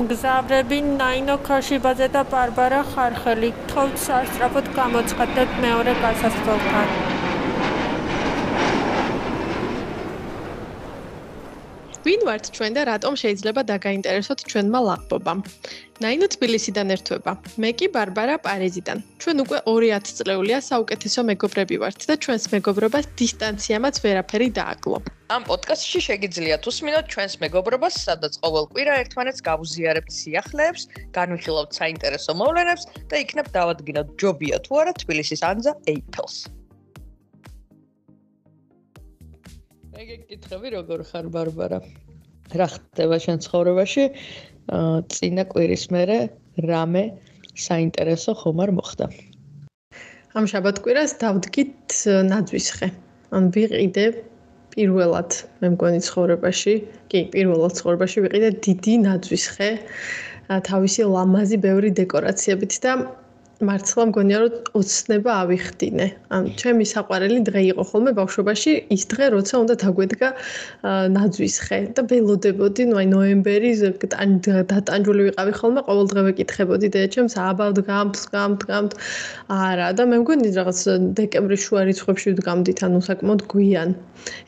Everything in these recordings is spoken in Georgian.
მგზავრები ნაინო ქაშიბაძე და ბარბარა ხარხელი თოვთ სასწრაფოდ გამოცხადეთ მეორე გასასვლელთან ვინ ვართ ჩვენ და რატომ შეიძლება დაგაინტერესოთ ჩვენმა ლაღბობამ? ნაინო თბილისიდან ერთვება. მე კი ბარბარა პარიზიდან. ჩვენ უკვე 2000 წლეულია საუკეთესო მეგობრები ვართ და ჩვენს მეგობრობას დისტანციამაც ვერაფერი დააკლო. ამ პოდკასტში შეგიძლიათ უსმინოთ ჩვენს მეგობრობას, სადაც ყოველ კვირა ერთმანეთს გავუზიარებთ სიახლეებს, განვიხილავთ საინტერესო მოვლენებს და იქნებ დავადგინოთ ჯობია თუ არა თბილისის ანზა ეიფელს. მე გეკითხები როგორ ხარ ბარბარა? რა ხდება შენ ცხოვრებაში? აა წინა კვირის მერე რამე საინტერესო ხომ არ მოხდა? ამ შაბათკვირას დავდგით ნაძვისხე. ან ვიყიდე პირველად მე მგონი ცხოვრებაში, კი, პირველად ცხოვრებაში ვიყიდე დიდი ნაძვისხე. თავისი ლამაზი ბევრი დეკორაციებით და მართლა მგონია რომ ოცნება ავიხდინე. ან ჩემი საყვარელი დღე იყო ხოლმე ბავშვობაში ის დღე, როცა უნდა დაგვედგა ნაძვის ხე და ველოდებოდი, ნუ აი ნოემბერი დატანჯული ვიყავი ხოლმე, ყოველ დღე ვეკითხებოდი დედაჩემს, აბავ დგამთ, დგამთ, დგამთ. არა, და მე მგონი რაღაც დეკემბრის შუა რიცხვებში ვდგამდით, ანუ საკმაოდ გვიან.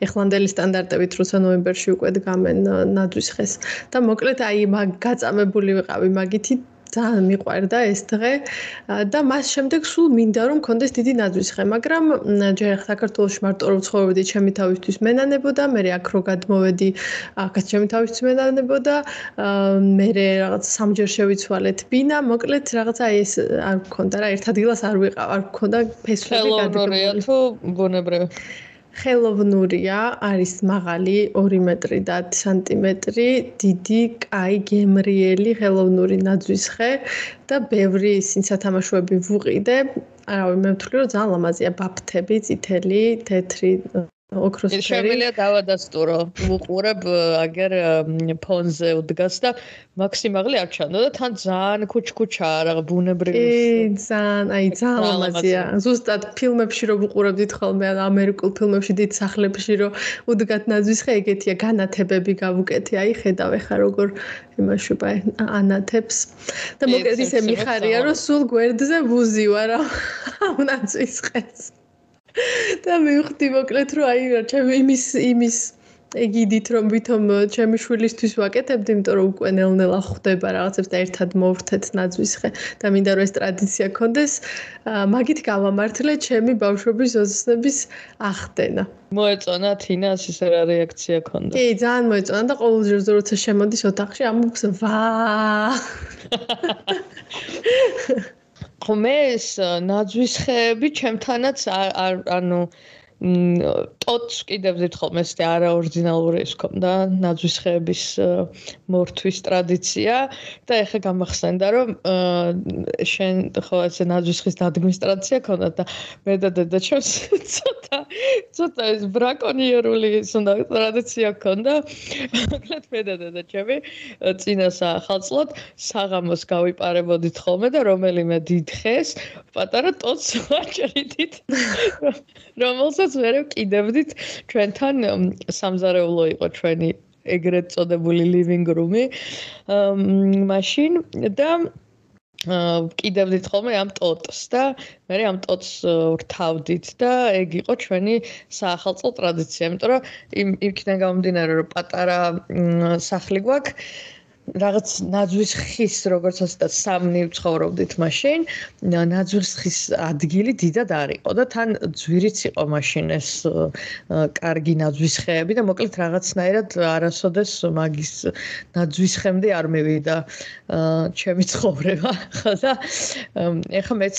ეხლანდელი სტანდარტებით, როცა ნოემბერში უკვე დგამენ ნაძვის ხეს. და მოკლედ აი მაგ გაწამებული ვიყავი მაგითი ძალიან მიყვარდა ეს დღე. და მას შემდეგ სულ მინდა რომ კონდეს დიდი ნაძვისხე, მაგრამ ჯერ საქართველოს მარტო რო ცხოვრობდი, ჩემი თავისთვის მენანებოდა, მე აქ რო გადმოვედი, აქაც ჩემი თავისთვის მენანებოდა, მე რაღაც სამჯერ შევიცვალეთ ბინა, მოკლედ რაღაცა ეს არ მქონდა რა, ერთ ადგილას არ ვიყავ, არ მქონდა ფესვები გადაგებული. თუ ბუნებრივი ხელოვნურია, არის მაღალი 2 მეტრი და 10 სანტიმეტრი, დიდი, კაი, გემრიელი ხელოვნური ნაძვისხე და ბევრი სინსათამაშოები ვუყიდე. არავი მე ვთვლი რომ ძალიან ლამაზია ბაფთები, წითელი, თეთრი, ოქროსფერი. შემიძლია დავადასტურო. ვუყურებ აგერ ფონზე უდგას და მაქსიმალური არ ჩანდა და თან ძალიან ქუჩქუჩაა რა ბუნებრივი. ძალიან, აი ძალიან ლამაზია. ზუსტად ფილმებში რო ვუყურებდით ხოლმე ამერიკულ ფილმებში დიდ სახლებში რო უდგათ ნაძვისხე ეგეთია განათებები გავუკეთე. აი ხედავ ახლა როგორ იმაშობა ანათებს. და მოკლედ ისე მიხარია რომ სულ გვერდზე ვუზივარ ამ ნაძვისხეს. და მივხვდი მოკლედ რომ აი ჩემი იმის იმის ეგიდით რომ ვითომ ჩემი შვილისთვის ვაკეთებდი, იმიტომ რომ უკვე ნელ-ნელა ხვდება რაღაცებს და ერთად მოვრთეთ ნაძვისხე და მინდა რომ ეს ტრადიცია კონდეს. მაგით გავამართლე ჩემი ბავშვობის ოცნების ახდენა. მოეწონა თინას ის რა რეაქცია ქონდა? კი, ძალიან მოეწონა და ყოველ ჯერ როცა შემოდის ოთახში ამობს ვა. ხომ ეს ნაძვის ხეები ჩემთანაც არ ანუ ტოტს კიდევ ზეთ ხოლმე ეს არა ორიგინალური ის ქონდა ნაძვის ხეების მორთვის ტრადიცია და ეხა გამახსენდა რომ შენ ხო ეს ნაძვის ხის ადმინისტრაცია ქონდა და მე და დედა ჩემს ცოტა ცოტა ეს ბრაკონიერული ის უნდა ტრადიცია ქონდა მოკლედ მე და დედა ჩემი წინას ახალწლად საღამოს გავიპარებოდით ხოლმე და რომელიმე დიდ ხეს პატარა ტოტს ვაჭრიდით რომელსაც რაც ვერ ვკიდებდით ჩვენთან სამზარეულო იყო ჩვენი ეგრეთ წოდებული living room-ი. მაშინ და კიდევდით ხოლმე ამ ტოტს და მე ამ ტოტს ვრთავდით და ეგ იყო ჩვენი საახალწლო ტრადიცია, იმიტომ რომ იქიდან გამომდინარე რომ პატარა სახლი გვაქვს რაღაც ნაძვის ხის როგორც ასეთ სამნი ცხოვრობდით მაშინ ნაძვის ხის ადგილი დიდად არისო და თან ძვირიც იყო მაშინ ეს კარგი ნაძვის ხეები და მოკლედ რაღაცნაირად არასოდეს მაგის ნაძვის ხემდე არ მევიდა ჩემი ცხოვრება. ხო და ეხა მეც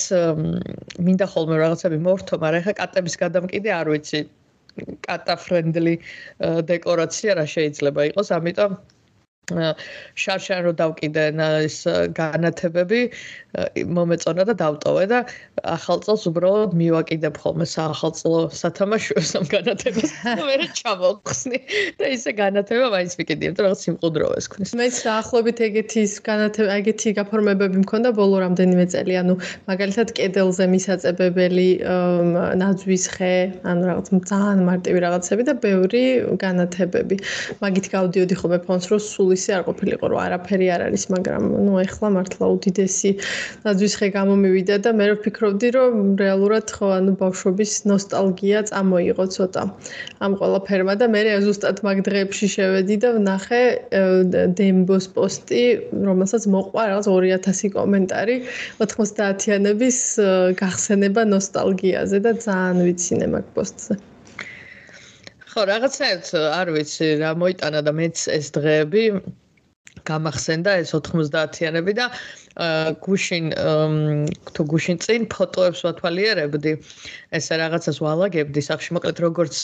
მინდა ხოლმე რაღაცები მოვრთო მაგრამ ეხა კატების გადამკიდე არ ვიცი. კატა ფრენდლი დეკორაცია რა შეიძლება იყოს ამიტომ შარშან რო დავკიდე ეს განათებები მომეწონა და დავტოვე და ახალ წელს უბრალოდ მივაკიდებ ხოლმე საახალწლო სათამაშოებს ამ განათებას და მე ჩამოვხსნი და ისე განათება მაინც ვიკიდი იმიტომ რომ სიმყუდროვეს ქნის მე საახლობით ეგეთი განათება ეგეთი გაფორმებები მქონდა ბოლო რამდენიმე წელი ანუ მაგალითად კედელზე მისაწებებელი ნაძვის ხე ანუ რაღაც ძალიან მარტივი რაღაცები და ბევრი განათებები. მაგით გავდიოდი ხოლმე ფონს რო სულ სულისი არ ყოფილიყო რომ არაფერი არ არის მაგრამ ნუ ეხლა მართლა უდიდესი ნაძვის ხე გამომივიდა და მე ვფიქრობდი რომ რეალურად ხო ანუ ბავშვობის ნოსტალგია წამოიღო ცოტა ამ ყველაფერმა და მე ზუსტად მაგ დღეებში შევედი და ვნახე დემბოს პოსტი რომელსაც მოყვა რაღაც 2000 კომენტარი 90-იანების გახსენება ნოსტალგიაზე და ძალიან ვიცინე მაგ პოსტზე ხო, რაღაცნაირად არ ვიცი რა მოიტანა და მეც ეს დღეები გამახსენდა ეს 90-იანები და გუშინ თუ გუშინ წინ ფოტოებს ვათვალიერებდი ესე რაღაცას ვალაგებდი სახში მოკლედ როგორც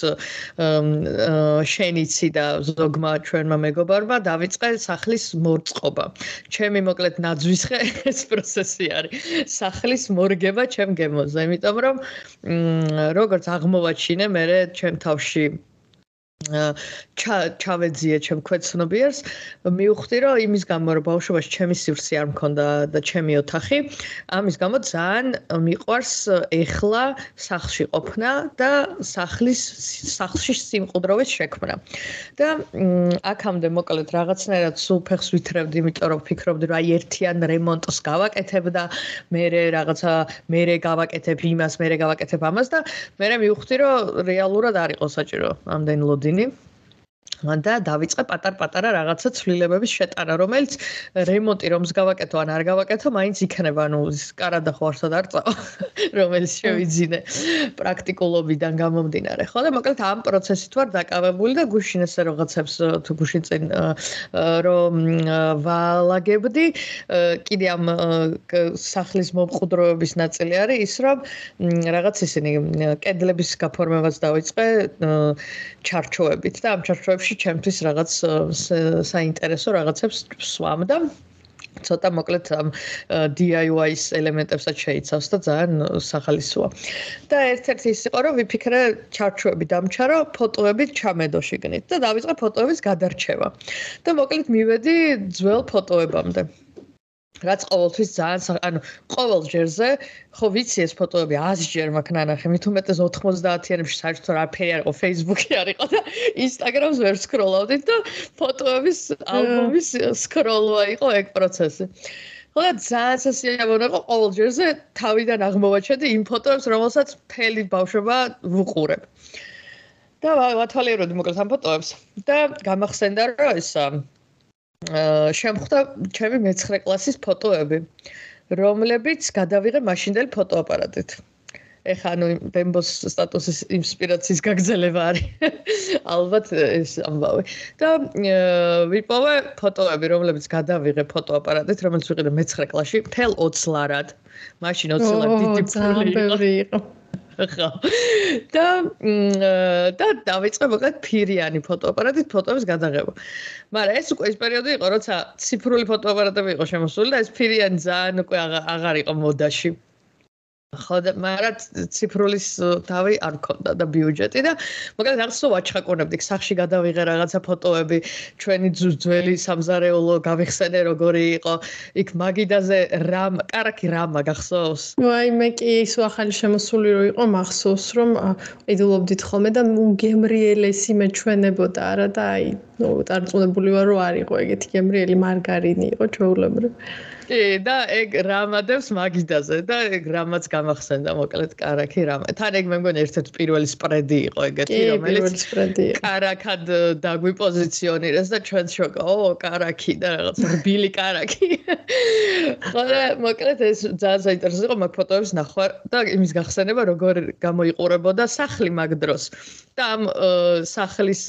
შენიცი და ზოგმა ჩვენმა მეგობარმა დავიწყე სახლის მორწყობა ჩემი მოკლედ ნაძვისხე ეს პროცესი არის. სახლის მორგება ჩემ გემოზე. იმიტომ რომ როგორც აღმოვაჩინე მე ჩემ თავში ჩავეძიე ჩემ ქვეცნობიერს მივხვდი რომ იმის გამო რომ ბავშვობაში ჩემი სივრცე არ მქონდა და ჩემი ოთახი ამის გამო ძალიან მიყვარს ეხლა სახლში ყოფნა და სახლის სახლში სიმყუდროვის შექმნა. და აქამდე მოკლედ რაღაცნაირად სულ ფეხს ვითრევდი იმიტომ რომ ფიქრობდი რომ აი ერთიან რემონტს გავაკეთებ და მე რაღაცა მე გავაკეთებ იმას მე გავაკეთებ ამას და მე მივხვდი რომ რეალურად არ იყო საჭირო ამდენ ლოდი positive ვიძინი და დავიწყე პატარ-პატარა რაღაცა ცვლილებების შეტანა, რომელიც რემონტი რომს გავაკეთო ან არ გავაკეთო, მაინც იქნება, ანუ კარადა ხო არსად არ წავა, რომელიც შევიძინე პრაქტიკულობიდან გამომდინარე. ხო და მოკლედ ამ პროცესით ვარ დაკავებული და გუშინ ესე რაღაცებს თუ გუშინ წინ რომ ვალაგებდი, კიდე ამ სახლის მომყუდროების ნაწილი არის ის, რომ რაღაც ისინი კედლების გაფორმებას დავიწყე ჩარჩოებით და ამ ჩარჩოებში ბავშვი ჩემთვის რაღაც საინტერესო რაღაცებს სვამ და ცოტა მოკლედ ამ DIY-ის ელემენტებსაც შეიცავს და ძალიან სახალისოა. და ერთ-ერთი ის იყო, რომ ვიფიქრე ჩარჩოები დამჩარო, ფოტოები ჩამედო შიგნით და დავიწყე ფოტოების გადარჩევა. და მოკლედ მივედი ძველ ფოტოებამდე. რაც ყოველთვის ძალიან ანუ ყოველ ჯერზე ხო ვიცი ეს ფოტოები 100 ჯერ მაქვს ნანახი მით უმეტეს 90-იანებში საერთოდ არაფერი არ იყო Facebook-ი არ იყო და Instagram-ს ვერ სკროლავდი და ფოტოების ალბომის სკროლვა იყო ეგ პროცესი. ხო და ძალიან სასიამოვნო იყო ყოველ ჯერზე თავიდან აღმოვაჩენდი იმ ფოტოებს რომელსაც მთელი ბავშვობა ვუყურებ. და ვათვალიეროდი მოკლედ ამ ფოტოებს. და გამახსენდა რომ ეს შემხვდა ჩემი მე-9 კლასის ფოტოები, რომლებიც გადავიღე მაშინდელი ფოტოაპარატით. ეხა ანუ ბემბოს სტატუსის ინსპირაციის გაგზელება არის. ალბათ ეს ამბავი. და ვიპოვე ფოტოები, რომლებიც გადავიღე ფოტოაპარატით, რომელიც ვიყიდე მე-9 კლასში, თელ 20 ლარად. მაშინ 20 ლარი დიდი ფული იყო. ხო. და და დავიწყე მოკლედ ფირიანი ფოტოაპარატით ფოტოების გადაღება. მაგრამ ეს უკვე ის პერიოდი იყო, როცა ციფრული ფოტოაპარატები იყო შემოსული და ეს ფირიანი ძალიან უკვე აღარ იყო მოდაში. ხო და მაგრამ ციფრულის თავი არ მქონდა და ბიუჯეტი და მოკლედ რაღაცა ვაჩხაკონებდი სახში გადავიღე რაღაცა ფოტოები ჩვენი ძველი სამზარეულო გავიხსენე როგორი იყო იქ მაგიდაზე რამ კარაკი რამა გახსოვს. ვაი მე კი ის ახალი შემოსული რო იყო მახსოვს რომ იდულობდით ხოლმე და გემრიელესი მეჩვენებოდა არა და აი ნუ დარწმუნებული ვარ რომ არ იყო ეგეთი გემრიელი მარგარინი იყო ჩვეულებრივ კი და ეგ რამადებს მაგიდაზე და ეგ რამაც გამახსენდა მოკლედ კარაკი რამ. თან ეგ მე მგონი ერთ-ერთი პირველი სპრედი იყო ეგეთი რომელიც კარაკად დაგვიპოზიციონირეს და ჩვენ შოკა ო კარაკი და რაღაც რბილი კარაკი. ხო და მოკლედ ეს ძალიან საინტერესო იყო მაგ ფოტოებს ნახვა და იმის გახსენება როგორ გამოიყურებოდა სახლი მაგ დროს. და ამ სახლის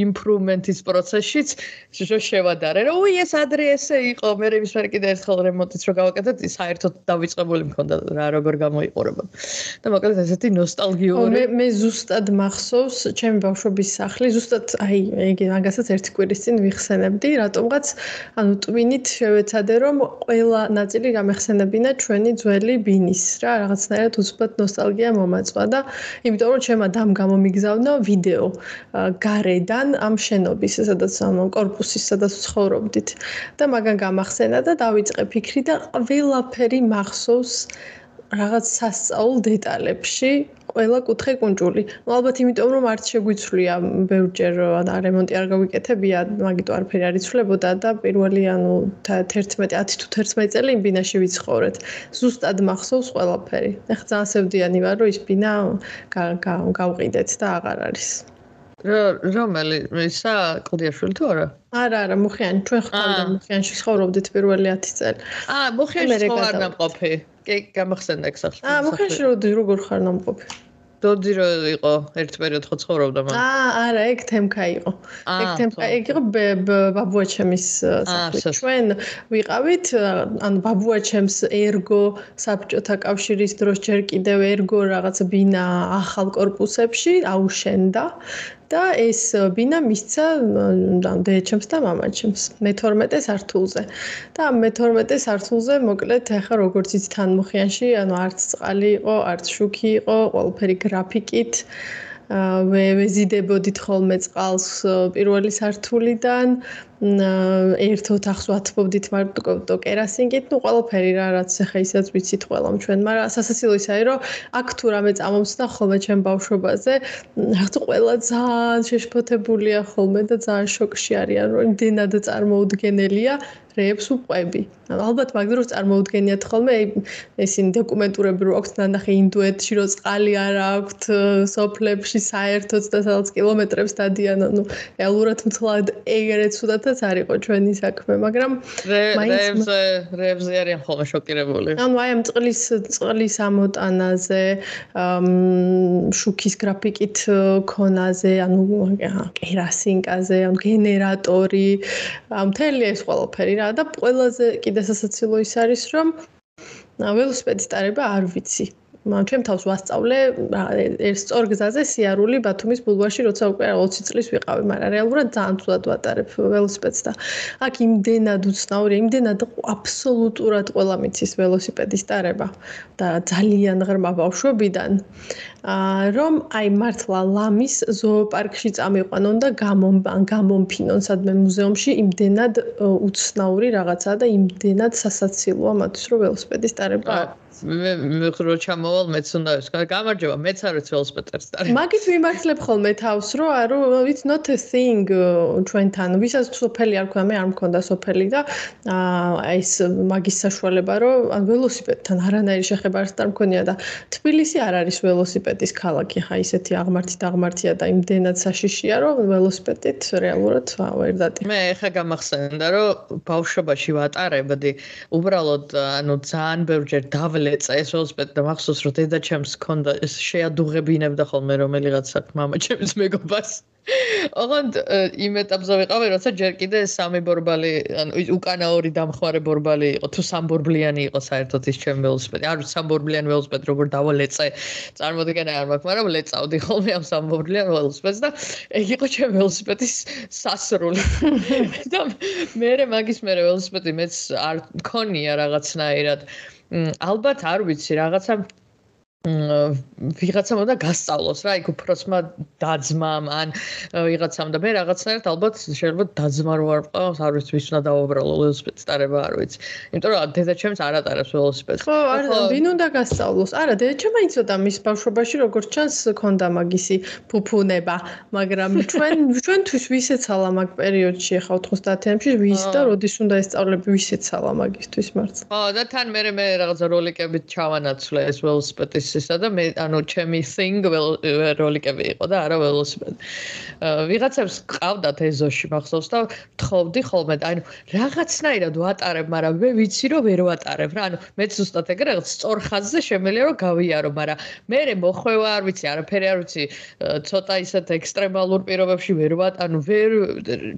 იმპრუვმენტის პროცესშიც შუშო შევადარე რა უი ეს ადრე ესე იყო მე იმის მერე კიდე ერთხელ რემონტიც რო გავაკეთეთ, საერთოდ დავიწყებული მქონდა რა როგორ გამოიყურება. და მოკლედ ესეთი ნოსტალგიური. მე მე ზუსტად მახსოვს ჩემი ბავშვობის სახლი, ზუსტად აი იგი მაგასაც ერთი კვირის წინ ვიხსენებდი, რატომღაც ანუ ტვინით შევეცადე რომ ყველა ნაწილი გამეხსენებინა ჩვენი ძველი ბინის რა, რაღაცნაირად უცბად ნოსტალგია მომაწვა და იმიტომ რომ ჩემმა დამ გამომიგზავნა ვიდეო გარედან ამ შენობის, სადაც ამ კორპუსის სადაც ცხოვრობდით და მაგან გამახსენა და დავიწყებ ფიქრი და ყველაფერი მახსოვს რაღაც სასწაულ დეტალებში ყველა კუთხე კუნჭული. ну ალბათ იმიტომ რომ არც შეგვიცვლია ბევრჯერ ან რემონტი არ გავიკეთებია, მაგიტო არაფერი არ იცვლებოდა და პირველი ანუ 11 10 თუ 11 წელი იმ ბინაში ვიცხოვრეთ. ზუსტად მახსოვს ყველაფერი. ეხლა ძალიან სევდიანი ვარ რომ ის ბინა გავყიდეთ და აღარ არის. რომელი ისა კლდიაშვილი თუ არა? არა, არა, მუხიანი, ჩვენ ხავდა მუხიანში ცხოვრობდით პირველი 10 წელი. აა, მუხიანში ხო არ ნამყოფი. კი, გამახსენდა ეგ სახლში. აა, მუხიანში როგორ ხარ ნამყოფი? დოძი რო იყო ერთ პერიოდში ცხოვრობდა მან. აა, არა, ეგ თემკა იყო. ეგ თემკა, ეგ იყო ბაბუაჩემის სახლი. ჩვენ ვიყავით, ანუ ბაბუაჩემს ერგო საბჭოთა კავშირის დროს ჯერ კიდევ ერგო რაღაცა ბინა ახალ корпуსებში აუშენდა და ეს ბინა მისცა დედაჩემს და მამაჩემს მე-12 სართულზე. და მე-12 სართულზე მოკლედ ახლა როგორც იცით თან მუხიანში, ანუ არც წყალი იყო, არც შუქი იყო, ყველაფერი გრაფიკით. ვე ვეზიდებოდით ხოლმე წყალს პირველი სართულიდან ერთ ოთახს ვათბობდით მარტო კერასინგით, ну ყველაფერი რა რაც ახლა ისაც ვიცით ყველამ ჩვენ, მაგრამ სასაცილო ისაა რომ აქ თუ რამე წამომცდა ხოლმე ჩემ ბავშვობაზე, რაღაც ყველა ძალიან შეშფოთებულია ხოლმე და ძალიან შოკში არიან, რომ იმდენად წარმოუდგენელია რეებს უყვები. ალბათ მაგ დროს წარმოუდგენიათ ხოლმე ესინი დოკუმენტურები რო აქვს ნანახი ინდუეთში რო წყალი არ აქვს სოფლებში საერთოდ და სადაც კილომეტრებს დადიან ანუ რეალურად მთლად ეგრე ცუდათაც არ იყო ჩვენი საქმე მაგრამ რეებს რეებს არიან ხოლმე შოკირებული. ანუ აი ამ წყლის წყლის ამოტანაზე შუქის გრაფიკით ქონაზე ანუ კერასინკაზე ანუ გენერატორი მთელი ეს ყველაფერი რა და ყველაზე კიდე სასაცილო ის არის რომ ველოსიპედის ტარება არ ვიცი ჩემ თავს ვასწავლე ერთ სწორ გზაზე სიარული ბათუმის ბულვარში როცა უკვე 20 წლის ვიყავი, მაგრამ რეალურად ძალიან თუდად ვატარებ ველოსიპედს და აქ იმდენად უცნაური, იმდენად აბსოლუტურად ყველა მიცის ველოსიპედის ტარება და ძალიან ღრმა ბავშვობიდან. რომ აი მართლა ლამის ზოოპარკში წამიყვანონ და გამომფინონ სადმე მუზეუმში იმდენად უცნაური რაღაცა და იმდენად სასაცილოა მათთვის რომ ველოსიპედის ტარება არის მე მე რო ჩამოვალ მეც უნდა ეს გამარჯობა მეც არ ვიცი ველოსიპედს და მაგით მიმართლებ ხოლმე თავს რო არო it's not a thing ჩვენთან. ვისაც სოფელი არ ქვა მე არ მქონდა სოფელი და ეს მაგის საშუალება რომ ან ველოსიპედთან არანაირი შეხება არ მქონია და თბილისი არ არის ველოსიპედის ქალაქი ხა ისეთი აღმართი და აღმართია და იმდენად საშიშია რომ ველოსიპედით რეალურად ვერ დატი. მე ხა გამახსენდა რომ ბავშვობაში ვატარებდი უბრალოდ ანუ ძალიან ბევრჯერ დავლე პირველი წეს 25 და მახსოვს რომ დედაჩემს ჰქონდა ეს შეადუღებინებდა ხოლმე რომელიღაც მამაჩემის მეგობარს. ოღონდ იმ ეტაპზე ვიყავი, როცა ჯერ კიდე სამი ბორბალი, ანუ უკანა ორი დამხმარე ბორბალი იყო, თუ სამბორბლიანი იყო საერთოდ ის ჩემ ველოსიპედი. არ სამბორბლიან ველოსიპედ როგორ დავალეწე, წარმოადგენა არ მაქვს, მაგრამ ლეწავდი ხოლმე ამ სამბორბლიან ველოსიპედს და ეგ იყო ჩემ ველოსიპედის სასრული. და მე მაგის მე ველოსიპედი მეც არ მქონია რაღაცნაირად. აა ალბათ არ ვიცი რაღაცა ვიღაცამ უნდა გასწავლოს რა, იქ უფროსმა დაძმამ ან ვიღაცამ და მე რაღაცნაირად ალბათ შეიძლება დაძმა რო არ ყავს, არ ვიცი, ვის უნდა დაუბრალო ველოსიპედს ტარება, არ ვიცი. იმიტომ რომ დედაჩემს არ ატარებს ველოსიპედს. ხო, არა, ვინ უნდა გასწავლოს? არა, დედაჩემა იცოდა მის ბავშვობაში როგორც ჩანს ქონდა მაგისი ფუფუნება, მაგრამ ჩვენ ჩვენთვის ვისეცალა მაგ პერიოდში ახლა 90-იანებში ვის და როდის უნდა ესწავლები ვისეცალა მაგისთვის მართლა. ხო, და თან მე მე რაღაცა როლიკებით ჩავანაცვლე ეს ველოსიპედის ისისა და მე ანუ ჩემი thing როლიკები იყო და არა ველოსიპედი. ვიღაცებს ყავდათ ეზოში მახსოვს და თხოვდი ხოლმე და ანუ რაღაცნაირად ვატარებ, მაგრამ მე ვიცი რომ ვერ ვატარებ რა. ანუ მე ზუსტად ეგრე რაღაც სწორ ხაზზე შემელია რომ გავიარო, მაგრამ მე მოხვევა არ ვიცი, არაფერი არ ვიცი, ცოტა ისეთ ექსტრემალურ პირობებში ვერ ვატ, ანუ ვერ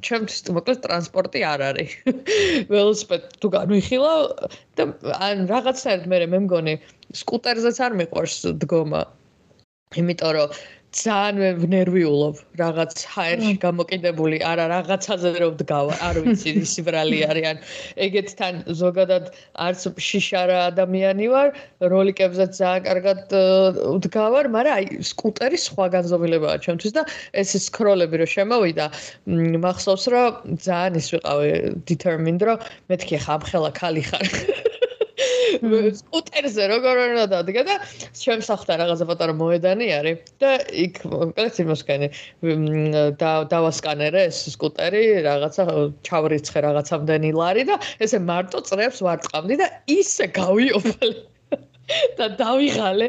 ჩემთვის მოკლედ ტრანსპორტი არ არის. ველოსიპედი თუ განვიხილავ და ან რაღაცნაირად მე მე მგონი სკუტერზეც არ მიყვარს დგომა. იმიტომ რომ ძალიან ნერვიულობ რაღაც ჰაერში გამოკიდებული, არა რაღაცაზე რომ დგავა, არ ვიცი ისი ბრალი არიან. ეგეთთან ზოგადად არც შიშარა ადამიანი ვარ, როლიკებზე ძალიან კარგად დგავარ, მაგრამ აი სკუტერი სხვა განზომილებაა ჩემთვის და ეს სკროლები რომ შემოვიდა, მახსოვს რომ ძალიან ის ვიყავი determined რომ მეთქი ხა ამხელა ქალი ხარ. სკუტერზე როგორ უნდა დადგა და ჩემს სახლთან რაღაცა პატარა მოედანი არის და იქ მოკლედ იმასკანი და დავასკანერე ეს სკუტერი რაღაცა ჩავრიცხე რაღაცამდენი ლარი და ესე მარტო წრებს ვარტყამდი და ისე გავიოფალე და დავიღალე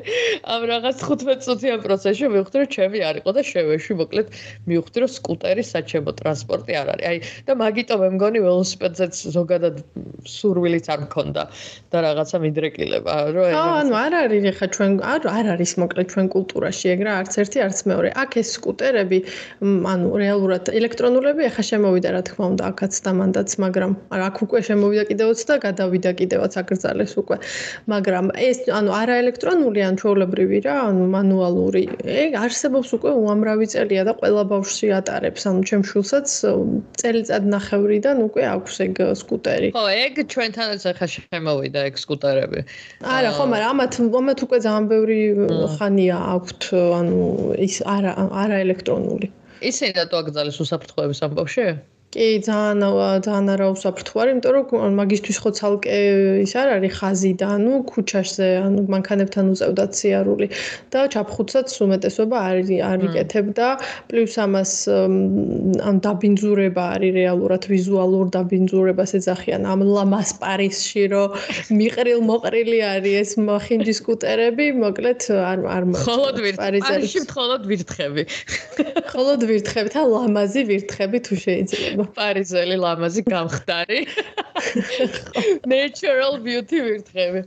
ამ რაღაც 15 წუთიან პროცესში მივხვდი რომ ჩემი არ იყო და შევეში მოკლედ მივხვდი რომ სკუტერი საჩემო ტრანსპორტი არ არის. აი და მაგიტო მე მგონი ველოსიპედზეც ზოგადად სურვილიც არ მქონდა და რაღაცა მიდრეკილება რომ აი ანუ არ არის ხა ჩვენ არ არ არის მოკლედ ჩვენ კულტურაში ეგრა არც ერთი არც მეორე. აქ ეს სკუტერები ანუ რეალურად ელექტრონულები ახლა შემოვიდა რა თქმა უნდა აქაც და მანდაც მაგრამ აქ უკვე შემოვიდა კიდევაც და გადავიდა კიდევაც აკრძალეს უკვე მაგრამ ეს ანუ არა ელექტრონული ან ჩვეულებრივი რა, ანუ მანუალური. ეგ არსებობს უკვე უამრავი წელია და ყველა ბავშვი ატარებს. ანუ ჩემ შულსაც წელიწად ნახევრიდან უკვე აქვს ეგ სკუტერი. ხო, ეგ ჩვენთანაც ახლა შემოვიდა ეგ სკუტერები. არა, ხო, მაგრამ ამათ ამათ უკვე ძალიან ბევრი ხანია აქვთ, ანუ ის არა არა ელექტრონული. ისინი რატო აკრძალეს უსაფრთხოების ამბავში? კი, ძალიან ძალიან არა უსაფრთხო არის, იმიტომ რომ მაგისტვის ხო ცალკე ის არ არის ხაზი და ანუ ქუჩაშზე, ანუ მანქანებთან უწევდათ სიარული და ჩაფხუცაც უმეტესობა არის არიკეთებდა, პლუს ამას ან დაბინძურება არის რეალურად ვიზუალურ დაბინძურებას ეძახიან ამ ლამას პარიზში, რომ მიყრილ მოყრილი არის ეს მახინჯი სკუტერები, მოკლედ არ არ მხოლოდ პარიზში მხოლოდ ვირთხები. მხოლოდ ვირთხები და ლამაზი ვირთხები თუ შეიძლება. პარიზელი ლამაზი გამხდარი. natural beauty ვირთხები.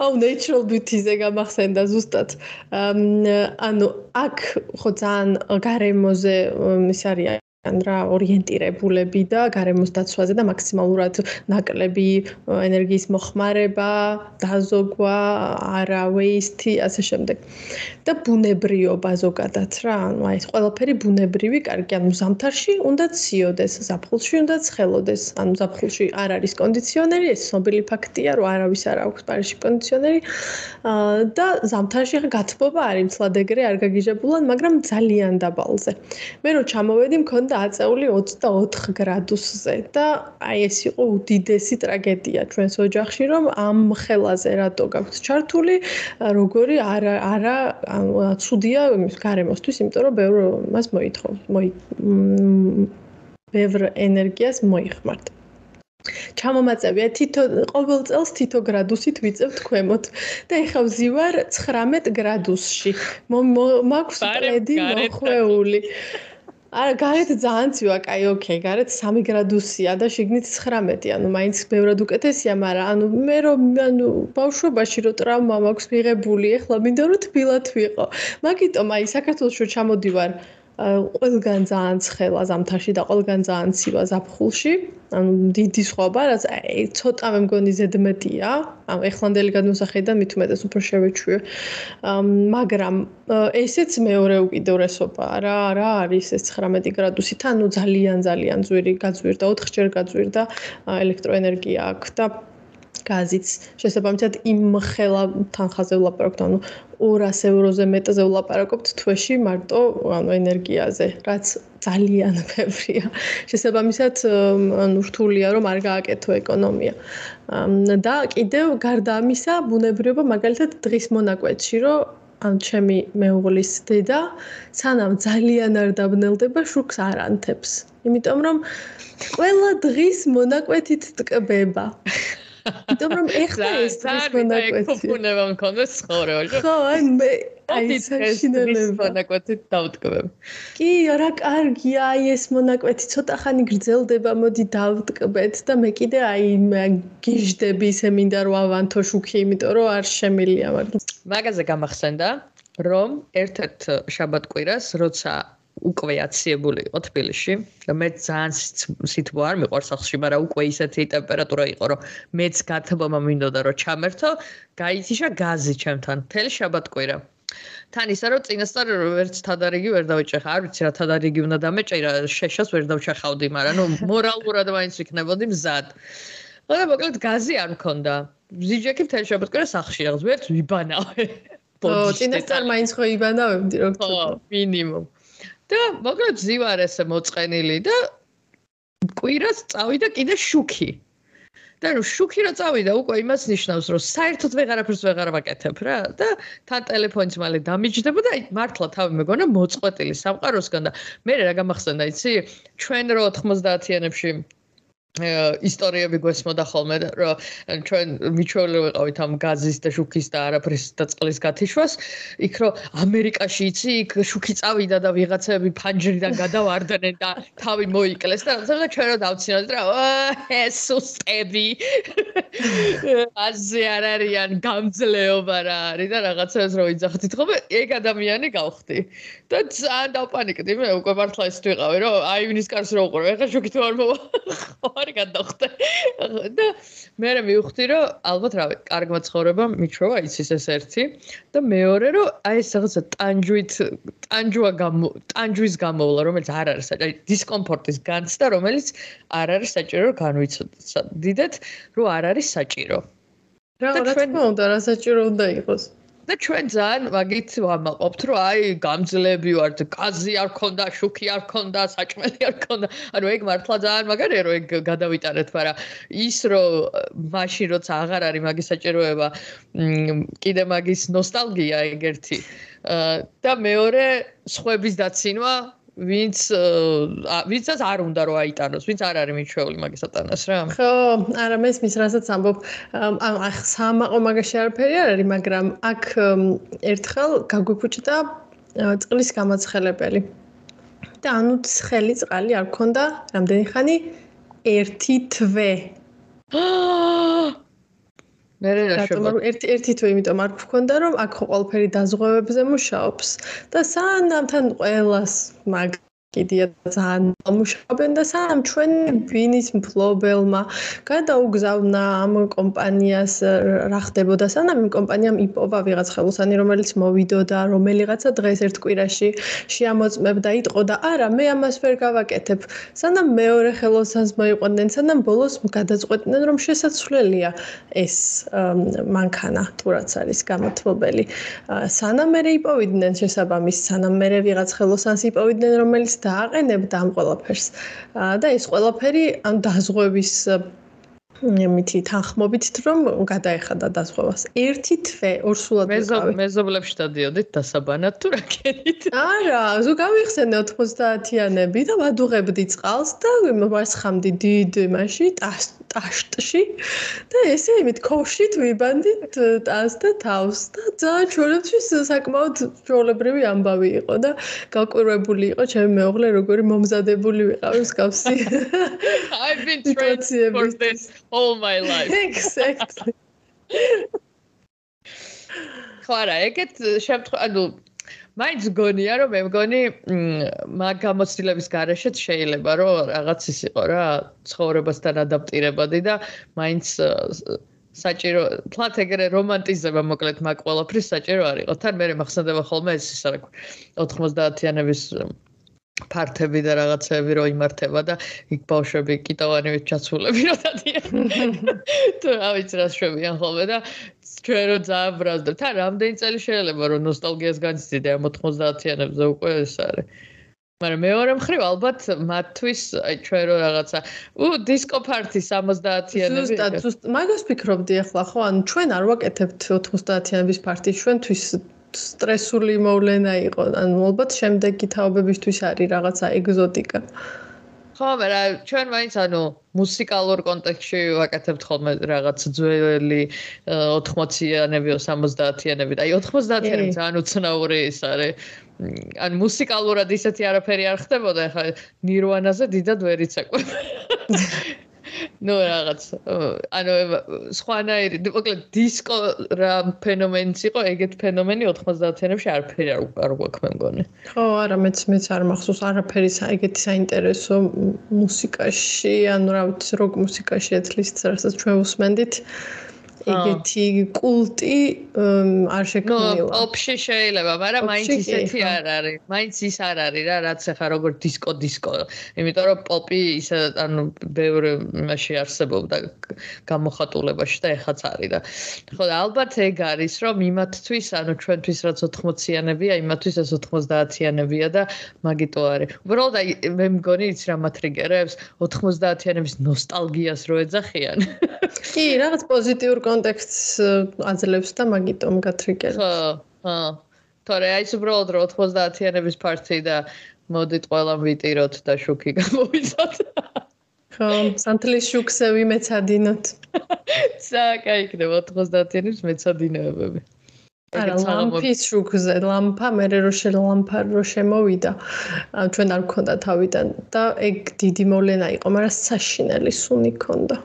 აუ natural beauty-ზე გამახსენდა ზუსტად. ანუ აქ ხო ძალიან გარემოზე ის არის ან რა ორიენტირებულები და გარემოს დაცვაზე და მაქსიმალურად ნაკლები ენერგიის მოხმარება, დაზოგვა, არა ვეისტი, ასე შემდეგ. და ბუნებრიობა ზოგადად რა, ანუ აი ეს ყველაფერი ბუნებრივი, კარგი, ანუ ზამთარში უნდა ციოდეს, ზაფხულში უნდა ცხელოდეს. ანუ ზაფხულში არ არის კონდიციონერი, ეს ცნობილი ფაქტია, რომ არავის არ აქვს პარიზში კონდიციონერი. და ზამთარში ხა გათბობა არის, მცლად ეგრე არ გაგიჟებულან, მაგრამ ძალიან დაბალზე. მე რო ჩამოვედი, მქონდა და აწეული 24 გრადუსზე და აი ეს იყო უდიდესი ტრაგედია ჩვენს ოჯახში რომ ამ ხელაზე რატო გაქვს ჩართული როგორი არა არა ცუდია გარემოსთვის იმიტომ რომ ბევრ მას მოითხოვ მოი ბევრ ენერგიას მოიხმართ. ჩამომაწევია თითო ყოველ წელს თითო გრადუსით ვიწევთ ქვემოთ. და ეხა ვზივარ 19 გრადუსში. მაქვს პლედი მოხვეული არა, გარეთ ძალიან ცივა, კაი, ოკეი, გარეთ 3 გრადუსია და შიგნით 19, ანუ მაინც ბევრად უკეთესია, მაგრამ ანუ მე რომ ანუ ბავშვობაში რო ტრავმა მაქვს მიღებული, ეხლა მინდა რომ თბილად ვიყო. მაგიტომ აი საქართველოს რო ჩამოდივარ, ყველგან ძალიან ცხელა ზამთარში და ყველგან ძალიან ცივა ზაფხულში. ანუ დიდი სხვაობა, რაც აი ცოტა მე მგონი ზედმეტია. ანუ ეხლანდელი გადმოსახედიდან მით უმეტეს უფრო შევეჩვიო. მაგრამ ესეც მეორე უკიდურესობაა რა, რა არის ეს 19 გრადუსით, ანუ ძალიან ძალიან ძვირი გაძვირდა, 4ჯერ გაძვირდა ელექტროენერგია აქ და გაზიც შესაბამისად იმ ხელა თანხაზე ვლაპარაკობთ, ანუ 200 ევროზე მეტზე ვლაპარაკობთ თვეში მარტო ანუ ენერგიაზე, რაც ძალიან ბევრია. შესაბამისად, ანუ რთულია რომ არ გააკეთო ეკონომია. და კიდევ გარდა ამისა, ბუნებრივია მაგალითად დღის მონაკვეთში, რომ ან ჩემი მეუღლის დედა სანამ ძალიან არ დაბნელდება, შუქს არ ანთებს. იმიტომ რომ ყველა დღის მონაკვეთით ტკბება. იმიტომ რომ ეხლა ეს ის მონაკვეთი ფუფუნება მქონდეს ცხოვრებაში ხო აი მე აი საშინელება. მონაკვეთი დავტკბებ. კი რა კარგია აი ეს მონაკვეთი ცოტა ხანი გრძელდება მოდი დავტკბეთ და მე კიდე აი გიждები ისე მინდა რომ ავანთო შუქი იმიტომ რომ არ შემილია მაგრამ მაგაზე გამახსენდა რომ ერთ-ერთ შაბათ-კვირას როცა უკვე აციებული იყო თბილისში და მე ძალიან სითბო არ მიყვარს სახლში, მაგრამ უკვე ისეთი ტემპერატურა იყო, რომ მეც გათბობა მინდოდა რომ ჩამერთო, გაიციშა გაზი ჩემთან. თელი შაბათკვირა. თან ისა რომ წინასწარ ვერც თადარიგი ვერ დავიჭეხა, არ ვიცი რა თადარიგი უნდა დამეჭირა, შეშას ვერ დავჩახავდი, მაგრამ ნუ მორალურად მაინც ვიქნებოდი მზად. და მოკლედ გაზი არ მქონდა. ზიჯექი თელი შაბათკვირა სახლში აღზ ვერც ვიბანავე. ო, წინასწარ მაინც ხო იბანავებდი რო. ხო, მინიმუმ. და მოკლედ ზივარ ესე მოწყენილი და კვირას წავიდა კიდე შუქი. და რომ შუქი რა წავიდა უკვე იმას ნიშნავს რომ საერთოდ ვეღარაფერს ვეღარ ვაკეთებ რა და თან ტელეფონიც მალე დამიჯდება და მართლა თავი მეგონა მოწყვეტილი სამყაროსგან და მე რა გამახსენდა იცი ჩვენ რო 90-იანებში ისტორიები გვესმოდა ხოლმე რომ ჩვენ მიჩვეული ვიყავით ამ გაზის და შუქის და არაფრის და წყლის გათიშვას იქ რომ ამერიკაში იცი იქ შუქი წავიდა და ვიღაცები ფანჯრიდან გადავარდნენ და თავი მოიკლეს და ზოგადად ჩვენ რო დავცინოთ რა ესუსტები აზე არ არიან გამძლეობა რა არის და რაღაცას რო იძახით. ხოლმე ეგ ადამიანი გავხდი. და ძალიან დავპანიკდი მე უკვე მართლა ეს ვიყავი რომ აი ვინის კარს რო უყურე ეხა შუქი თუ არ მოვა არ გადახდა. და მე მე მივხვდი რომ ალბათ რავი, კარგმა ცხოვრებამ მიჩვევა იცის ეს ერთი და მეორე რომ აი ეს რაღაცა ტანჯვით ტანჯვა გამო ტანჯვის გამოვლა რომელიც არ არის აი დისკომფორტის განცდა რომელიც არ არის საჭირო რომ განვიცდიდეთ რომ არ არის საჭირო. რა რა თქმა უნდა რა საჭირო უნდა იყოს. და ჩვენ ძალიან მაგით ვამაყობთ, რომ აი გამძლეები ვართ, კაზი არ ქონდა, შუქი არ ქონდა, საჭმელი არ ქონდა. ანუ ეგ მართლა ძალიან მაგარია, რომ ეგ გადავიტანეთ, მაგრამ ის რომ მაშინ როცა აღარ არის მაგის საჭიროება, კიდე მაგის ნოსტალგია ეგ ერთი. და მეორე, სხვების დაცინვა, ვინც ვინცაც არ უნდა რომ აიტანოს, ვინც არ არის მიჩვეული მაგის ატანას რა. ხო, არა მე ის რასაც ამბობ, აი სამაყო მაგაში არაფერი არ არის, მაგრამ აქ ერთხელ გაგვიფუჭდა წყლის გამაცხელებელი. და ანუ ცხელი წყალი არ ქონდა რამდენი ხანი? 1 თვე. მე რა შემო ერთი ერთი თვე იმიტომ არ გქონდა რომ აქ ყველაფერი დაზღვევებზე მუშაობს და სანამ თან ყველას მაგ კიდია ძალიან ამუშავებენ და სამ ჩვენ ბინის მფლობელმა გადაუგზავნა ამ კომპანიას რა ხდებოდა სანამ იმ კომპანიამ იპოვა ვიღაც ხელოსანი რომელიც მოვიდოდა რომელიღაცა დღეს ერთ კვირაში შეამოწმებდა იტყო და არა მე ამას ვერ გავაკეთებ. სანამ მეორე ხელოსანს მოიყვნენ სანამ ბოლოს გადაწყვეტდნენ რომ შესაძლებელია ეს მანქანა თურაც არის გამოთმობელი. სანამ მე იპოვიდნენ შესაბამის სანამ მე ვიღაც ხელოსანს იპოვიდნენ რომელიც დააყენებდა ამ ყველაფერს და ეს ყველაფერი ამ დაზღვევის მითი თანხმობით რომ გადაეხადა დაზღვევას. ერთი თვე ორსულად ვიყავი. მეზობლებში დადიოდით დასაბანად თუ რა ქენით? არა, ზუ გავიხსენე 90-იანები და ვადუღებდი წყალს და ვასხამდი დიდ მასში ტაშტში და ესე იმით ქოშით ვიბანდით ტას და თავს და ძალიან ჩვენთვის საკმაოდ ჩვეულებრივი ამბავი იყო და გაკვირვებული იყო ჩემი მეუღლე როგორი მომზადებული ვიყავი მსგავსი. I've been trained for this all my life. Exactly. ხარა, ეგეთ შემთხვევა, ანუ მაინც გონია რომ მე მგონი მაგ გამოცდილების გარეშეც შეიძლება რომ რაღაც ის იყო რა ცხოვრებასთან ადაპტირებადი და მაინც საჭირო თლათ ეგრე რომანტიზება მოკლედ მაგ ყველაფრის საჭირო არ იყო თან მე მახსენდება ხოლმე ეს ის რა 90-იანების ფართები და რაღაცები რო იმართება და იქ ბავშვები კიტოვანივით ჩაცულები რო დადიან. თუ რა ვიცი რა შვებიან ხოლმე და ჩვენ რო ძაბრაზდა. თან რამდენი წელი შეიძლება რომ ნოსტალგიას განიცდიდე ამ 90-იანებზე უკვე ეს არის. მაგრამ მეორე მხრივ ალბათ მათთვის აი ჩვენ რო რაღაცა უ დისკო პარტი 70-იანები ზუსტად ზუსტად მაგას ფიქრობდი ახლა ხო ანუ ჩვენ არ ვაკეთებთ 90-იანების პარტი ჩვენთვის სტრესული მოვლენა იყო. ანუ ალბათ შემდეგი თაობებისთვის არის რაღაცა ეგზოტიკა. ხო, მაგრამ ჩვენ მაინც ანუ მუსიკალურ კონტექსტში ვაკეთებთ ხოლმე რაღაც ძველი 80-იანები, 70-იანები. აი 90-იანები ძალიან უცნაური ის არის. ან მუსიკალურად ისეთი არაფერი არ ხდებოდა, ხა ნირვანაზე დიდად ვერ იცაკვე. ну რაღაც ანუ სხვანაირი მოკლედ დისკო რა ფენომენიც იყო ეგეთ ფენომენი 90-იანებში არაფერი არ გვაქვს მე მგონი. ხო არა მეც მეც არ მახსოვს არაფერი ეგეთი საინტერესო მუსიკაში ანუ რა ვიცი როკ მუსიკაში ეთლის რასაც ჩვენ უსმენდით ეგეთი კულტი არ შექმნილა. ნუ ოპში შეიძლება, მაგრამ მაინც ისეთი არ არის. მაინც ის არ არის რა, რაც ახლა როგორ დისკო დისკო. იმიტომ რომ პოპი ისე ანუ ბევრ მასში არსებობდა გამოხატულებაში და ეხაც არის და ხო და ალბათ ეგ არის რომ იმათთვის ანუ ჩვენთვის რაც 80-იანებია, იმათთვის ეს 90-იანებია და მაგიტო არის. უბრალოდ აი მე მგონი ის რა მატრიგერებს 90-იანების ნოსტალგიას რო ეძახიან. კი, რაღაც პოზიტიურ კონტექსტს აძლევს და მაგიტომ გათრიგებს. ხო, ხო. თორე აი უბრალოდ 90-იანების პარტი და მოდით ყველა ვიტიროთ და შუქი გამოვიცოთ. ხო, სანთლის შუქზე ვიმეცადინოთ. ზაკა იქნება 90-იანების მეცადინეებები. არა, ლამპის შუქზე, ლამპა მე რო შელამპა რო შემოვიდა, ჩვენ არ გქონდა თავიდან და ეგ დიდი მოვლენა იყო, მაგრამ საშინელი სუნი ქონდა.